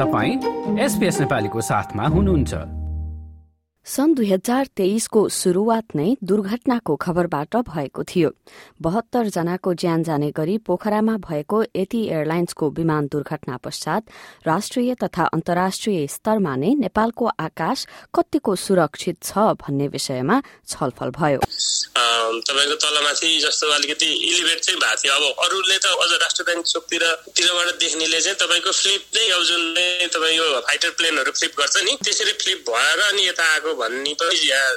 तपाईँ एसपिएस नेपालीको साथमा हुनुहुन्छ। सन् दुई हजार तेइसको शुरूआत नै दुर्घटनाको खबरबाट भएको थियो। बहत्तर जनाको ज्यान जाने गरी पोखरामा भएको एटी एयरलाइन्सको विमान दुर्घटना पश्चात राष्ट्रिय तथा अन्तर्राष्ट्रिय स्तरमा नै नेपालको आकाश कतिको सुरक्षित छ भन्ने विषयमा छलफल भयो। तपाईँको तलमाथि जस्तो अलिकति इलिभेट चाहिँ भएको थियो। अब अरूले त अझ राष्ट्र ब्याङ्क चोकतिर तिरबाट देख्नेले चाहिँ तपाईँको फ्लिप नै अब जुन तपाईँ यो फाइटर प्लेनहरू फ्लिप गर्छ नि। त्यसरी फ्लिप भएर अनि यता आएको भन्ने पनि यहाँ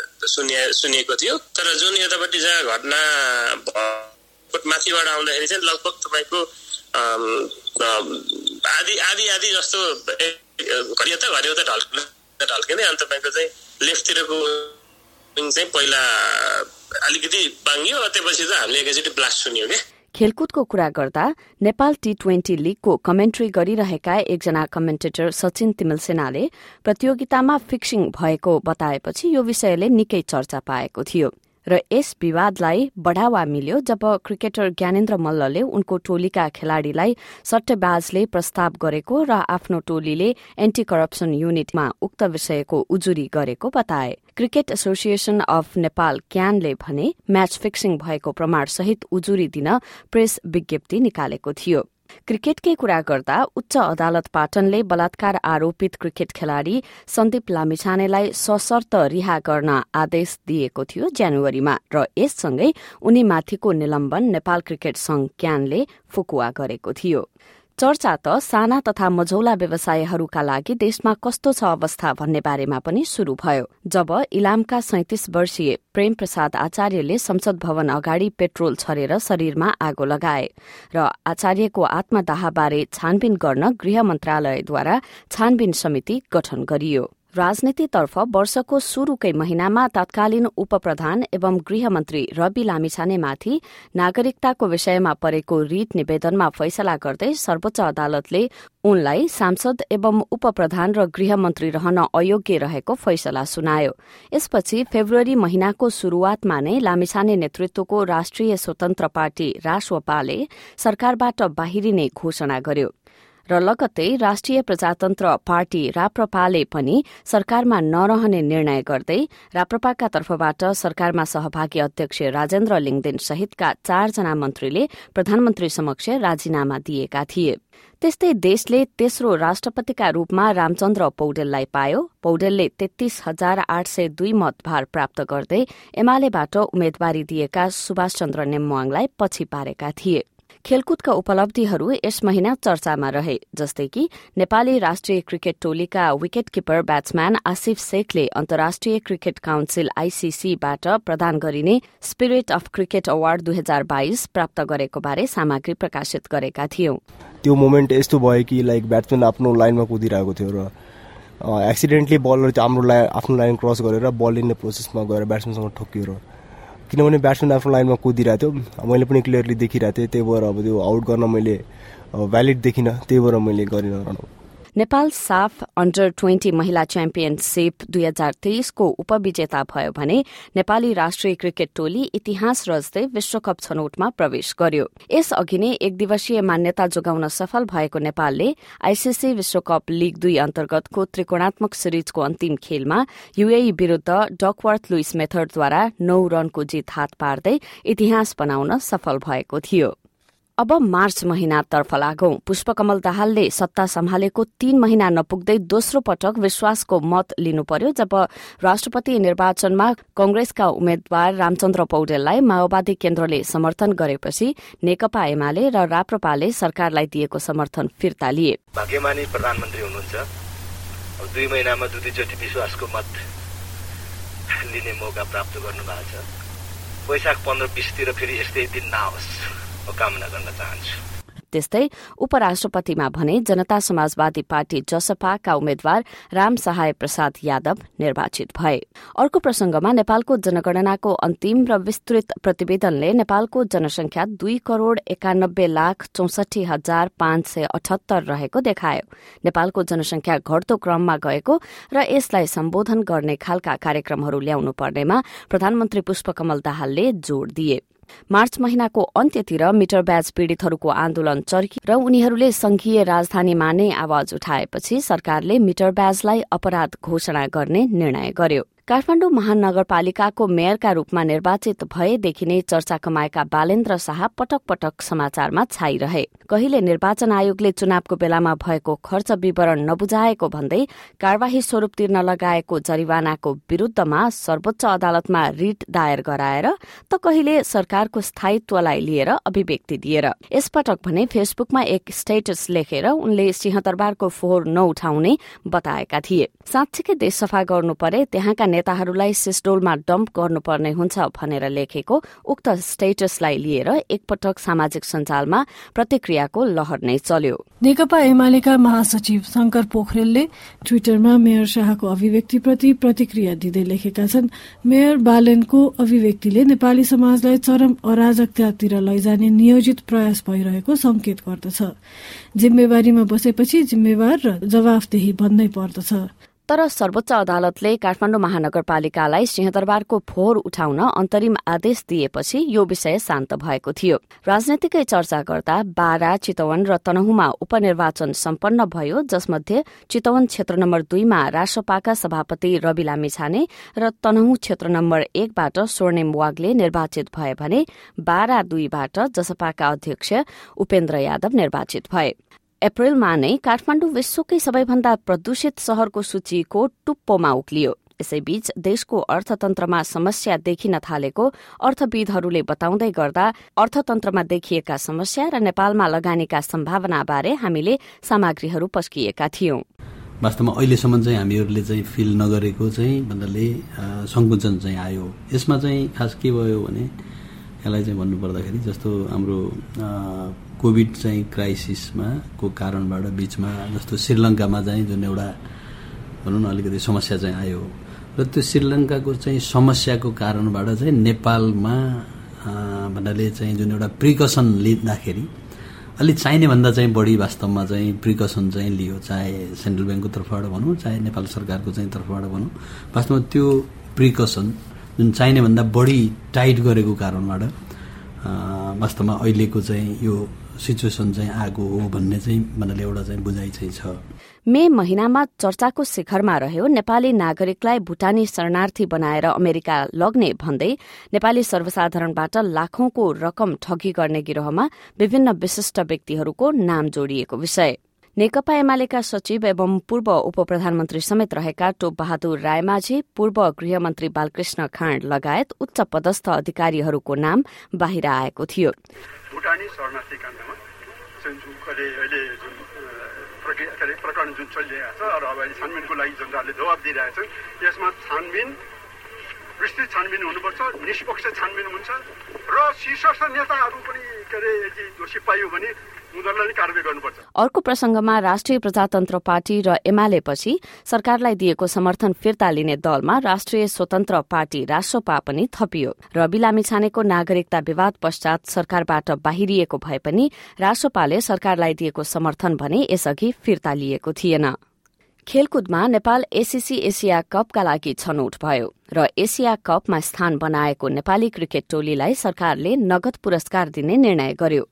सुनिएको थियो। तर जुन यतापट्टि जहाँ घटना माथिबाट आउँदाखेरि चाहिँ लगभग तपाईँको आधी आधी आधी जस्तो घरियो त घरियो त ढल्किँदै ढल्किँदै अनि तपाईँको चाहिँ लेफ्टतिरको चाहिँ पहिला अलिकति बाङ्गियो त्यसपछि चाहिँ हामीले एकैचोटि ब्लास्ट सुन्यौँ क्या। खेलकुदको कुरा गर्दा नेपाल टी ट्वेन्टी लीगको कमेन्ट्री गरिरहेका एकजना कमेन्टेटर सचिन तिमिल सेनाले प्रतियोगितामा फिक्सिङ भएको बताएपछि यो विषयले निकै चर्चा पाएको थियो। र यस विवादलाई बढ़ावा मिल्यो जब क्रिकेटर ज्ञानेन्द्र मल्लले उनको टोलीका खेलाड़ीलाई सट्टेबाजले प्रस्ताव गरेको र आफ्नो टोलीले एन्टी करप्सन युनिटमा उक्त विषयको उजुरी गरेको बताए। क्रिकेट एसोसिएशन अफ नेपाल क्यानले भने म्याच फिक्सिङ भएको प्रमाण सहित उजुरी दिन प्रेस विज्ञप्ति निकालेको थियो। क्रिकेटकै कुरा गर्दा उच्च अदालत पाटनले बलात्कार आरोपित क्रिकेट खेलाड़ी सन्दीप लामिछानेलाई सशर्त रिहा गर्न आदेश दिएको थियो जनवरीमा र यससँगै उनीमाथिको निलम्बन नेपाल क्रिकेट संघ क्यानले फुकुवा गरेको थियो। चर्चा त साना तथा मझौला व्यवसायहरूका लागि देशमा कस्तो छ अवस्था भन्ने बारेमा पनि शुरू भयो। जब इलामका सैतिस वर्षीय प्रेम प्रसाद आचार्यले संसद भवन अगाडि पेट्रोल छरेर शरीरमा आगो लगाए र आचार्यको आत्मदाहबारे छानबिन गर्न गृह मन्त्रालयद्वारा छानबिन समिति गठन गरियो। राजनीतितर्फ वर्षको शुरूकै महिनामा तत्कालीन उप प्रधान एवं गृहमन्त्री रवि लामिछानेमाथि नागरिकताको विषयमा परेको रिट निवेदनमा फैसला गर्दै सर्वोच्च अदालतले उनलाई सांसद एवं उप प्रधान र गृहमन्त्री रहन अयोग्य रहेको फैसला सुनायो। यसपछि फेब्रुअरी महिनाको शुरूआतमा नै लामिछाने नेतृत्वको राष्ट्रिय स्वतन्त्र पार्टी रासोपाले सरकारबाट बाहिरिने घोषणा गर्यो। र लगत्तै राष्ट्रिय प्रजातन्त्र पार्टी राप्रपाले पनि सरकारमा नरहने निर्णय गर्दै राप्रपाका तर्फबाट सरकारमा सहभागी अध्यक्ष राजेन्द्र लिङदेन सहितका चारजना मन्त्रीले प्रधानमन्त्री समक्ष राजीनामा दिएका थिए। त्यस्तै देशले तेस्रो राष्ट्रपतिका रूपमा रामचन्द्र पौडेललाई पायो। पौडेलले तेत्तीस हजार आठ सय दुई मतभार प्राप्त गर्दै एमालेबाट उम्मेद्वारी दिएका सुभाष चन्द्र नेम्वाङलाई पछि पारेका थिए। खेलकुदका उपलब्धिहरू यस महिना चर्चामा रहे जस्तै कि नेपाली राष्ट्रिय क्रिकेट टोलीका विकेट किपर ब्याट्सम्यान आसिफ शेखले अन्तर्राष्ट्रिय क्रिकेट काउन्सिल आईसीसीबाट प्रदान गरिने स्पिरिट अफ क्रिकेट अवार्ड दुई हजार बाइस प्राप्त गरेको बारे सामग्री प्रकाशित गरेका थियौं। त्यो मोमेन्ट यस्तो भयो कि लाइक ब्याट्सम्यान आफ्नो लाइनमा कुदिरहेको थियो र एक्सिडेन्टली बलर हाम्रो लाइन आफ्नो लाइन क्रस गरेर बल लिने प्रोसेसमा गएर ब्याट्सम्यानसँग ठोकियो किनभने ब्याट्सम्यान आफ्नो लाइनमा कुदिरहेको थियो। मैले पनि क्लियरली देखिरहेको थिएँ त्यही भएर अब त्यो आउट गर्न मैले भ्यालिड देखिनँ त्यही भएर मैले गरिनँ run. Nepal SAFF under twenty महिला च्याम्पियनशीप दुई हजार तेइसको उपविजेता भयो भने नेपाली राष्ट्रिय क्रिकेट टोली इतिहास रच्दै विश्वकप छनौटमा प्रवेश गर्यो। यसअघि नै एक दिवसीय मान्यता जोगाउन सफल भएको नेपालले आईसीसी विश्वकप लीग दुई अन्तर्गतको त्रिकोणात्मक सिरिजको अन्तिम खेलमा युएई विरूद्ध डकवर्थ लुइस मेथडद्वारा नौ रनको जित हात पार्दै इतिहास बनाउन सफल भएको थियो। अब मार्च महिनातर्फ लागौं। पुष्पकमल दाहालले सत्ता सम्हालेको तीन महिना नपुग्दै दोस्रो पटक विश्वासको मत लिनु पर्यो जब राष्ट्रपति निर्वाचनमा कंग्रेसका उम्मेद्वार रामचन्द्र पौडेललाई माओवादी केन्द्रले समर्थन गरेपछि नेकपा एमाले र राप्रपाले सरकारलाई दिएको समर्थन फिर्ता लिए। भाग्यमानी प्रधानमन्त्री हुनुहुन्छ। दुई महिनामा विश्वासको मत लिने मौका प्राप्त गर्नु भएको छ। वैशाख पन्ध्र बिसतिर फेरि यस्तै दिन नआओस्। कामना गर्न चाहन्छु। त्यस्तै उपराष्ट्रपतिमा भने जनता समाजवादी पार्टी जसपाका उम्मेद्वार राम सहाय प्रसाद यादव निर्वाचित भए। अर्को प्रसंगमा नेपालको जनगणनाको अन्तिम र विस्तृत प्रतिवेदनले नेपालको जनसंख्या दुई करोड़ एकानब्बे लाख चौसठी हजार पाँच सय अठहत्तर रहेको देखायो। नेपालको जनसंख्या घट्दो क्रममा गएको र यसलाई सम्बोधन गर्ने खालका कार्यक्रमहरू ल्याउनु पर्नेमा प्रधानमन्त्री पुष्पकमल दाहालले जोड़ दिए। मार्च महिनाको अन्त्यतिर मिटर ब्याज पीड़ितहरूको आन्दोलन चर्की र उनीहरूले संघीय राजधानीमा नै आवाज उठाएपछि सरकारले मिटर ब्याजलाई अपराध घोषणा गर्ने निर्णय गर्यो। काठमाडौँ महानगरपालिकाको मेयरका रूपमा निर्वाचित भएदेखि नै चर्चा कमाएका बालेन्द्र शाह पटक पटक समाचारमा छाइरहे। कहिले निर्वाचन आयोगले चुनावको बेलामा भएको खर्च विवरण नबुझाएको भन्दै कार्यवाही स्वरूप तिर्न लगाएको जरिवानाको विरूद्धमा सर्वोच्च अदालतमा रिट दायर गराएर त कहिले सरकारको स्थायित्वलाई लिएर अभिव्यक्ति दिएर। यसपटक भने फेसबुकमा एक स्टेटस लेखेर उनले सिंहदरबारको फोहोर नउठाउने बताएका थिए। साँच्चीकै देश सफा गर्नु परे त्यहाँका नेताहरूलाई सिस्टोलमा डम्प गर्नुपर्ने हुन्छ भनेर लेखेको उक्त स्टेटसलाई लिएर एकपटक सामाजिक सञ्जालमा प्रतिक्रियाको लहर नै चल्यो। नेकपा एमालेका महासचिव शंकर पोखरेलले ट्विटरमा मेयर शाहको अभिव्यक्तिप्रति प्रतिक्रिया दिँदै लेखेका छन् मेयर बालेनको अभिव्यक्तिले नेपाली समाजलाई चरम अराजकतातिर लैजाने नियोजित प्रयास भइरहेको संकेत गर्दछ। जिम्मेवारीमा बसेपछि जिम्मेवार र जवाफदेही बन्नै पर्दछ। तर सर्वोच्च अदालतले काठमाडौँ महानगरपालिकालाई सिंहदरबारको फोहोर उठाउन अन्तरिम आदेश दिएपछि यो विषय शान्त भएको थियो। राजनैतिकै चर्चा गर्दा बारा चितवन र तनहुमा उपनिर्वाचन सम्पन्न भयो जसमध्ये चितवन क्षेत्र नम्बर दुईमा राष्ट्रपाका सभापति रवि लामिछाने र तनहु क्षेत्र नम्बर एकबाट स्वर्णिम वागले निर्वाचित भए भने बारा दुईबाट जसपाका अध्यक्ष उपेन्द्र यादव निर्वाचित भए। अप्रेलमा नै काठमाडौँ विश्वकै सबैभन्दा प्रदूषित शहरको सूचीको टुप्पोमा उक्लियो। यसैबीच देशको अर्थतन्त्रमा समस्या देखिन थालेको अर्थविदहरूले बताउँदै गर्दा अर्थतन्त्रमा देखिएका समस्या र नेपालमा लगानीका सम्भावनाबारे हामीले सामग्रीहरू पस्किएका थियौं। वास्तवमा अहिलेसम्म चाहिँ हामीहरूले चाहिँ फिल नगरेको चाहिँ भन्नाले सङ्कुचन चाहिँ आयो। यसमा चाहिँ खास के भयो भने यसलाई चाहिँ भन्नुपर्दाखेरि जस्तो हाम्रो कोभिड चाहिँ क्राइसिसमा को कारणबाट बिचमा जस्तो श्रीलङ्कामा चाहिँ जुन एउटा भनौँ न अलिकति समस्या चाहिँ आयो। र त्यो श्रीलङ्काको चाहिँ समस्याको कारणबाट चाहिँ नेपालमा भन्नाले चाहिँ जुन एउटा प्रिकसन लिँदाखेरि अलिक चाहिने भन्दा चाहिँ बढी वास्तवमा चाहिँ प्रिकसन चाहिँ लियो चाहे सेन्ट्रल ब्याङ्कको तर्फबाट भनौँ चाहे नेपाल सरकारको चाहिँ तर्फबाट भनौँ। वास्तवमा त्यो प्रिकसन जुन चाहिने भन्दा बढी टाइट गरेको कारणबाट वास्तवमा अहिलेको चाहिँ यो सिचुएसन चाहिँ आएको हो भन्ने चाहिँ भन्नाले एउटा चाहिँ बुझाइ चाहिँ छ। मे महिनामा चर्चाको शिखरमा रह्यो नेपाली नागरिकलाई भूटानी शरणार्थी बनाएर अमेरिका लग्ने भन्दै नेपाली सर्वसाधारणबाट लाखौंको रकम ठगी गर्ने गिरोहमा विभिन्न विशिष्ट व्यक्तिहरूको नाम जोडिएको विषय। नेकपा एमालेका सचिव एवं पूर्व उप प्रधानमन्त्री समेत रहेका टोप बहादुर रायमाझी पूर्व गृहमन्त्री बालकृष्ण खाँड लगायत उच्च पदस्थ अधिकारीहरूको नाम बाहिर आएको थियो। भुटानी शरणार्थी अहिले अहिले जुन प्रक्रिया प्रकरण जुन चलिरहेको छ र अब अहिले छानबिनको लागि जनताहरूले जवाब दिइरहेका छन् यसमा छानबिन विस्तृत छानबिन हुनुपर्छ निष्पक्ष छानबिन हुन्छ र शीर्ष नेताहरू पनि के अरे यदि दोषी पाइयो भने अर्को प्रसंगमा राष्ट्रिय प्रजातन्त्र पार्टी र एमालेपछि सरकारलाई दिएको समर्थन फिर्ता लिने दलमा राष्ट्रिय स्वतन्त्र पार्टी राष्ट्रपा पनि थपियो र बिलामी छानेको नागरिकता विवाद पश्चात सरकारबाट बाहिरिएको भए पनि राष्ट्रपाले सरकारलाई दिएको समर्थन भने यसअघि फिर्ता लिएको थिएन। खेलकुदमा नेपाल एसीसी एसिया कपका लागि छनौट भयो र एसिया कपमा स्थान बनाएको नेपाली क्रिकेट टोलीलाई सरकारले नगद पुरस्कार दिने निर्णय गर्यो।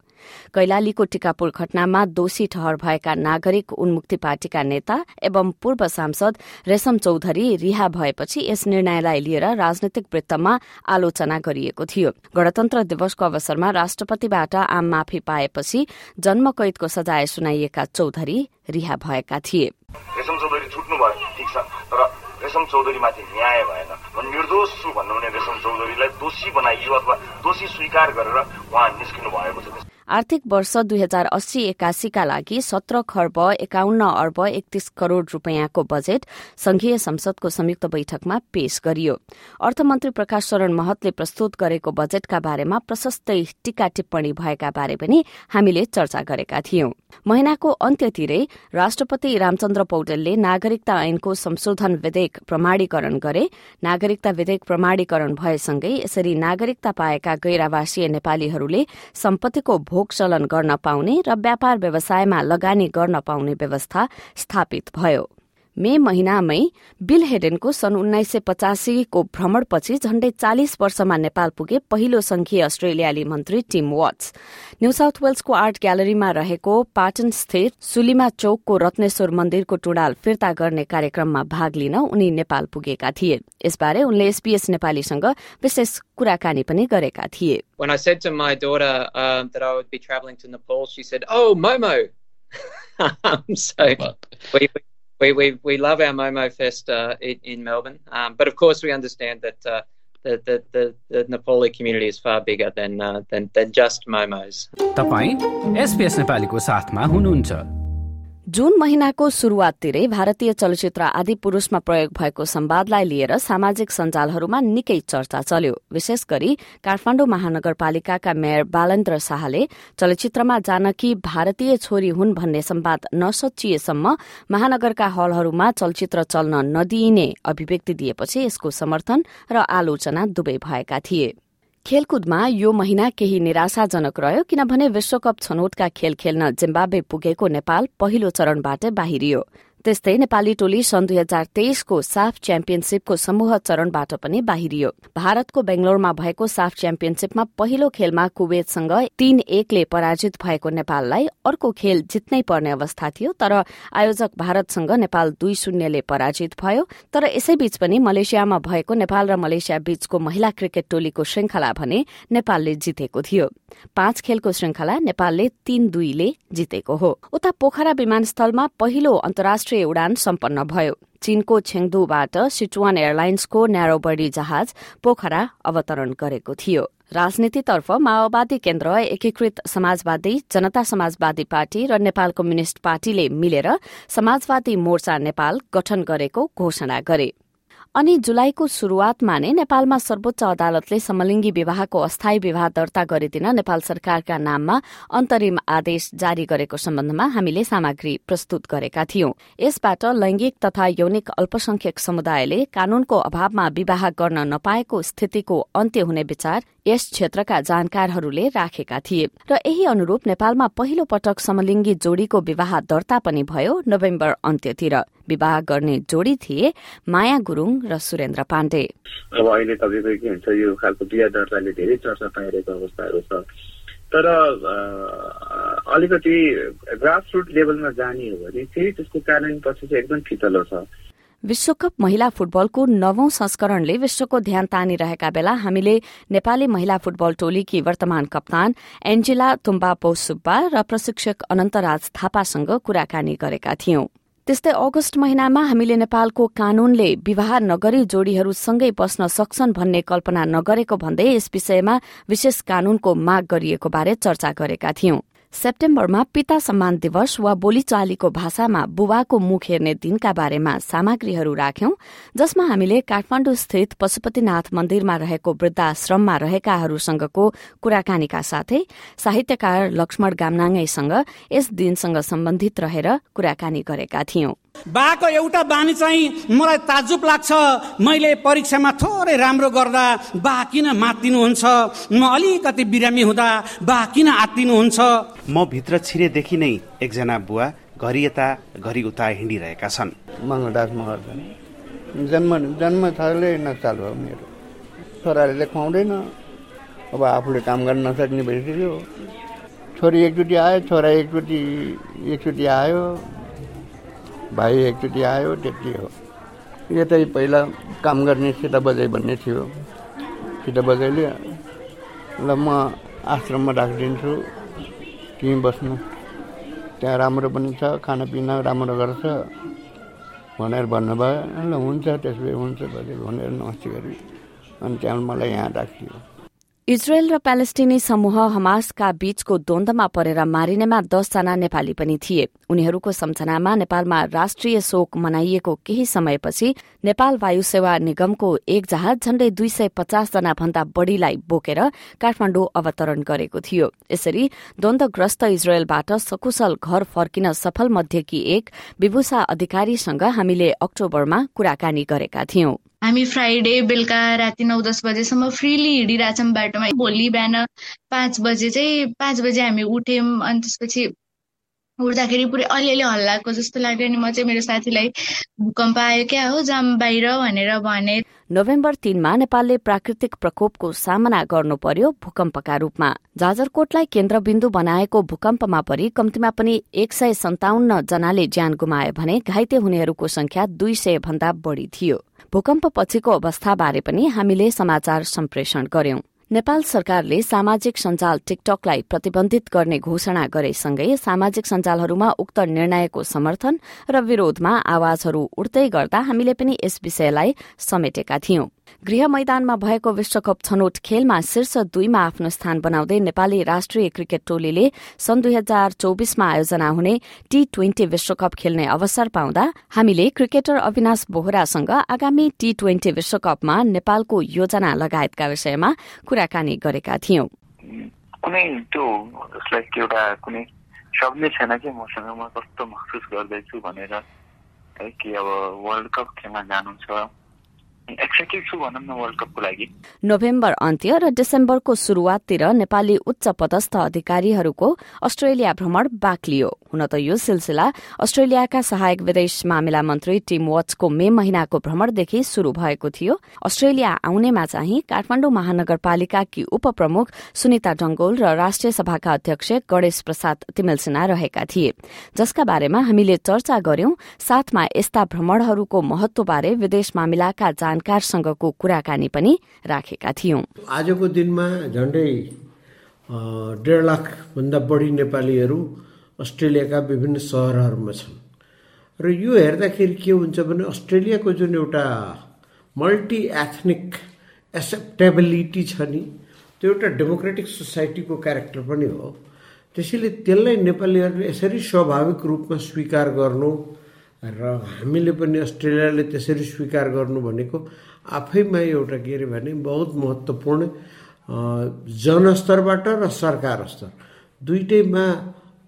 कैलालीको टिकापुर घटनामा दोषी ठहर भएका नागरिक उन्मुक्ति पार्टीका नेता एवं पूर्व सांसद रेशम चौधरी रिहा भएपछि यस निर्णयलाई लिएर राजनैतिक वृत्तमा आलोचना गरिएको थियो। गणतन्त्र दिवसको अवसरमा राष्ट्रपतिबाट आम माफी पाएपछि जन्म कैदको सजाय सुनाइएका चौधरी रिहा भएका थिए। रेशम चौधरी छ। तर रेशम चौधरीमाथि न्याय भएन। म निर्दोष छु भन्नु भने रेशम चौधरीलाई दोषी बनाइयो अथवा दोषी स्वीकार गरेर उहाँ निस्किनु भएको छ। आर्थिक वर्ष दुई हजार अस्सी एकासीका लागि सत्र खर्ब एकाउन्न अर्ब एकतीस करोड़ रूपियाँको बजेट संघीय संसदको संयुक्त बैठकमा पेश गरियो। अर्थमन्त्री प्रकाश शरण महतले प्रस्तुत गरेको बजेटका बारेमा प्रशस्तै टीका टिप्पणी भएका बारे पनि हामीले चर्चा गरेका थियौं। महिनाको अन्त्यतिरै राष्ट्रपति रामचन्द्र पौडेलले नागरिकता ऐनको संशोधन विधेयक प्रमाणीकरण गरे। नागरिकता विधेयक प्रमाणीकरण भएसँगै यसरी नागरिकता पाएका गैर नेपालीहरूले सम्पत्तिको भोग चलन गर्न पाउने र व्यापार व्यवसायमा लगानी गर्न पाउने व्यवस्था स्थापित भयो। मे महिनामै बिल हेडेनको सन् उन्नाइस सय पचासीको भ्रमणपछि झण्डै चालिस वर्षमा नेपाल पुगे पहिलो संघीय अस्ट्रेलियाली मन्त्री टिम वाट्स। न्यू साउथ वेल्सको आर्ट ग्यालरीमा रहेको पाटन स्थित सुलिमा चौकको रत्नेश्वर मन्दिरको टुडाल फिर्ता गर्ने कार्यक्रममा भाग लिन उनी नेपाल पुगेका थिए। यसबारे उनले एसपीएस नेपालीसँग विशेष कुराकानी पनि गरेका थिए। When I said to my daughter um, that I would be traveling to Nepal, she said, "Oh, Momo." so we, we, we, we love our Momo Fest uh, in, in, Melbourne, um, but of course we understand that uh, the, the, the, the, Nepali community is far bigger than, uh, than, than just Momos. तपाईँ SBS नेपालीको साथमा हुनुहुन्छ जून महिनाको शुरूआततिरै भारतीय चलचित्र आदि पुरूषमा प्रयोग भएको संवादलाई लिएर सामाजिक सञ्जालहरूमा निकै चर्चा चल्यो। विशेष गरी काठमाडौँ महानगरपालिकाका मेयर बालेन्द्र शाहले चलचित्रमा जानकी भारतीय छोरी हुन् भन्ने संवाद नसचिएसम्म महानगरका हलहरूमा चलचित्र चल्न नदिइने अभिव्यक्ति दिएपछि यसको समर्थन र आलोचना दुवै भएका थिए। खेलकुदमा यो महिना केही निराशाजनक रह्यो किनभने विश्वकप छनौटका खेल खेल्न जिम्बाब्वे पुगेको नेपाल पहिलो चरणबाट बाहिरियो। त्यस्तै नेपाली टोली सन् दुई हजार तेइसको साफ च्याम्पियनशीपको समूह चरणबाट पनि बाहिरियो। भारतको बेंगलोरमा भएको साफ च्याम्पियनशीपमा पहिलो खेलमा कुवेतसँग तीन एकले पराजित भएको नेपाललाई अर्को खेल जित्नै पर्ने अवस्था थियो तर आयोजक भारतसँग नेपाल दुई शून्यले पराजित भयो। तर यसैबीच पनि मलेसियामा भएको नेपाल र मलेसिया बीचको महिला क्रिकेट टोलीको श्रृंखला भने नेपालले जितेको थियो। पाँच खेलको श्रृंखला नेपालले तीन दुईले जितेको हो। उता पोखरा विमानस्थलमा पहिलो अन्तर्राष्ट्रिय अन्तर्राष्ट्रिय उडान सम्पन्न भयो। चीनको छेङदुबाट सिचुवान एयरलाइन्सको न्यारोबडी जहाज पोखरा अवतरण गरेको थियो। राजनीतितर्फ माओवादी केन्द्र एकीकृत समाजवादी जनता समाजवादी पार्टी र नेपाल कम्युनिष्ट पार्टीले मिलेर समाजवादी मोर्चा नेपाल गठन गरेको घोषणा गरे। अनि जुलाईको शुरूआतमा नै नेपालमा सर्वोच्च अदालतले समलिङ्गी विवाहको अस्थायी विवाह दर्ता गरिदिन नेपाल सरकारका नाममा अन्तरिम आदेश जारी गरेको सम्बन्धमा हामीले सामग्री प्रस्तुत गरेका थियौं। यसबाट लैंगिक तथा यौनिक अल्पसंख्यक समुदायले कानूनको अभावमा विवाह गर्न नपाएको स्थितिको अन्त्य हुने विचार यस क्षेत्रका जानकारहरूले राखेका थिए। र यही अनुरूप नेपालमा पहिलो पटक समलिङ्गी जोडीको विवाह दर्ता पनि भयो नोभेम्बर अन्त्यतिर। विवाह गर्ने जोडी थिए माया गुरूङ र सुरेन्द्र पाण्डे। अब अहिले तपाईँको के हुन्छ यो खालको बिहा दर्ताले धेरै चर्चा पाइरहेको अवस्थाहरू छ। तर अलिकति ग्रासरुट लेभलमा जाने हो भने फेरि त्यसको कारण पछि चाहिँ एकदम फितलो छ। विश्वकप महिला फुटबलको नवौं संस्करणले विश्वको ध्यान तानिरहेका बेला हामीले नेपाली महिला फुटबल टोलीकी वर्तमान कप्तान एन्जेला तुम्बा पौसुब्बा र प्रशिक्षक अनन्तराज थापासँग कुराकानी गरेका थियौं। त्यस्तै अगस्त महिनामा हामीले नेपालको कानूनले विवाह नगरी जोडीहरूसँगै बस्न सक्छन् भन्ने कल्पना नगरेको भन्दै यस विषयमा विशेष कानूनको माग गरिएको बारे चर्चा गरेका थियौं। सेप्टेम्बरमा पिता सम्मान दिवस वा बोलीचालीको भाषामा बुबाको मुख हेर्ने दिनका बारेमा सामग्रीहरू राख्यौं जसमा हामीले काठमाडौँ स्थित पशुपतिनाथ मन्दिरमा रहेको वृद्धाश्रममा रहेकाहरूसँगको कुराकानीका साथै साहित्यकार लक्ष्मण गामनाङैसँग यस दिनसँग सम्बन्धित रहेर कुराकानी गरेका थियौं। बाको एउटा बानी चाहिँ मलाई ताजुब लाग्छ। मैले परीक्षामा थोरै राम्रो गर्दा बा किन मातिनुहुन्छ म अलिकति बिरामी हुँदा बा किन आत्तिनुहुन्छ म भित्र छिरेदेखि नै एकजना बुवा घरि यता घरि उता हिँडिरहेका छन् जन्म जन्म थरले नक्साल हो मेरो। छोराले खुवाउँदैन। अब आफूले काम गर्न नसक्ने भइसक्यो। छोरी एकचोटि आयो छोरा एकचोटि एकचोटि आयो। भाइ एकचोटि आयो त्यति हो यतै पहिला काम गर्ने सीता बजाइ भन्ने थियो सीता बजाइले ल म आश्रममा राखिदिन्छु त्यहीँ बस्नु त्यहाँ राम्रो पनि छ खानापिना राम्रो गर्छ भनेर भन्नुभयो ल हुन्छ त्यसो भए हुन्छ भनेर नमस्ते गरी अनि त्यहाँ मलाई यहाँ राखियो इजरायल र प्यालेस्टिनी समूह हमासका बीचको द्वन्दमा परेर मारिनेमा दसजना नेपाली पनि थिए। उनीहरूको सम्झनामा नेपालमा राष्ट्रिय शोक मनाइएको केही समयपछि नेपाल वायु सेवा निगमको एक जहाज झण्डै दुई सय पचासजना भन्दा बढ़ीलाई बोकेर काठमाण्डु अवतरण गरेको थियो। यसरी द्वन्दग्रस्त इजरायलबाट सकुशल घर फर्किन सफल मध्येकी एक विभूषा अधिकारीसँग हामीले अक्टोबरमा कुराकानी गरेका थियौं। हामी फ्राइडे बेलुका राति नौ दस बजेसम्म फ्रिली हिँडिरहेछौँ बाटोमा। भोलि बिहान पाँच बजे चाहिँ पाँच बजे हामी उठ्यौँ अनि त्यसपछि उठ्दाखेरि पुरै अलिअलि हल्लाएको जस्तो लाग्यो अनि म चाहिँ मेरो साथीलाई भूकम्प आयो क्या हो जाम बाहिर भनेर भने। नोभेम्बर तीनमा नेपालले प्राकृतिक प्रकोपको सामना गर्नु पर्यो भूकम्पका रूपमा। जाजरकोटलाई केन्द्रबिन्दु बनाएको भूकम्पमा परि कम्तीमा पनि एक सय सन्ताउन्न जनाले ज्यान गुमाए भने घाइते हुनेहरूको संख्या दुई सय भन्दा बढ़ी थियो। भूकम्प पछिको अवस्थाबारे पनि हामीले समाचार सम्प्रेषण गर्यौं। नेपाल सरकारले सामाजिक सञ्जाल टिकटकलाई प्रतिबन्धित गर्ने घोषणा गरेसँगै सामाजिक सञ्जालहरूमा उक्त निर्णयको समर्थन र विरोधमा आवाजहरू उठ्दै गर्दा हामीले पनि यस विषयलाई समेटेका थियौं। गृह मैदानमा भएको विश्वकप छनौट खेलमा शीर्ष दुईमा आफ्नो स्थान बनाउँदै नेपाली राष्ट्रिय क्रिकेट टोलीले सन् दुई हजार चौबिसमा आयोजना हुने टी ट्वेन्टी विश्वकप खेल्ने अवसर पाउँदा हामीले क्रिकेटर अविनाश बोहरासँग आगामी टी ट्वेन्टी विश्वकपमा नेपालको योजना लगायतका विषयमा कुराकानी गरेका थियौं। कुनै त्यो एउटा कुनै छैन कि मसँग म कस्तो महसुस गर्दैछु भनेर है कि अब वर्ल्ड कप खेल्न जानु छ। नोभेम्बर अन्त्य र डिसेम्बरको शुरूआततिर नेपाली उच्च पदस्थ अधिकारीहरूको अस्ट्रेलिया भ्रमण बाक्लियो हुन त यो सिलसिला अस्ट्रेलियाका सहायक विदेश मामिला मन्त्री टिम वाट्सको मे महिनाको भ्रमणदेखि शुरू भएको थियो। अस्ट्रेलिया आउनेमा चाहिँ काठमाडौँ महानगरपालिकाकी उपप्रमुख सुनिता डंगोल र राष्ट्रिय सभाका अध्यक्ष गणेश प्रसाद तिमेलसिना रहेका थिए। जसका बारेमा हामीले चर्चा गर्यौं साथमा यस्ता भ्रमणहरूको महत्वबारे विदेश मामिलाका जानकारसँगको कुराकानी पनि राखेका थियौं। आजको दिनमा झण्डै डेढ लाखभन्दा बढी नेपालीहरू अस्ट्रेलियाका विभिन्न सहरहरूमा छन्। र यो हेर्दाखेरि के हुन्छ भने अस्ट्रेलियाको जुन एउटा मल्टी एथनिक एक्सेप्टेबिलिटी छ नि त्यो एउटा डेमोक्रेटिक सोसाइटीको क्यारेक्टर पनि हो। त्यसैले त्यसलाई नेपालीहरूले यसरी स्वाभाविक रूपमा स्वीकार गर्नु र हामीले पनि अस्ट्रेलियाले त्यसरी स्वीकार गर्नु भनेको आफैमा एउटा के अरे भने बहुत महत्त्वपूर्ण जनस्तरबाट र सरकार स्तर। दुइटैमा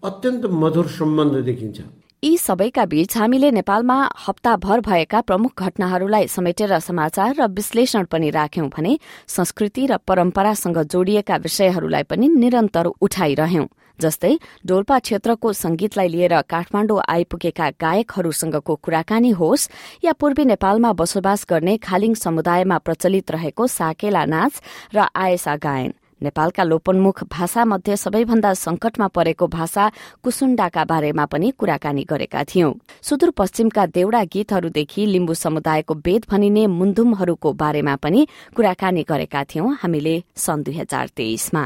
अत्यन्त मधुर सम्बन्ध देखिन्छ। यी सबैका बीच हामीले नेपालमा हप्ताभर भएका प्रमुख घटनाहरूलाई समेटेर समाचार र विश्लेषण पनि राख्यौं भने संस्कृति र परम्परासँग जोडिएका विषयहरूलाई पनि निरन्तर उठाइरह्यौं। जस्तै डोल्पा क्षेत्रको संगीतलाई लिएर काठमाण्डु आइपुगेका गायकहरूसँगको कुराकानी होस् या पूर्वी नेपालमा बसोबास गर्ने खालिङ समुदायमा प्रचलित रहेको साकेला नाच र आयसा गायन। नेपालका लोपन्मुख भाषा मध्ये सबैभन्दा संकटमा परेको भाषा कुसुण्डाका बारेमा पनि कुराकानी गरेका थियौं। सुदूरपश्चिमका देउडा गीतहरूदेखि लिम्बू समुदायको वेद भनिने मुन्दुमहरूको बारेमा पनि कुराकानी गरेका थियौं हामीले सन् दुई हजार तेइसमा।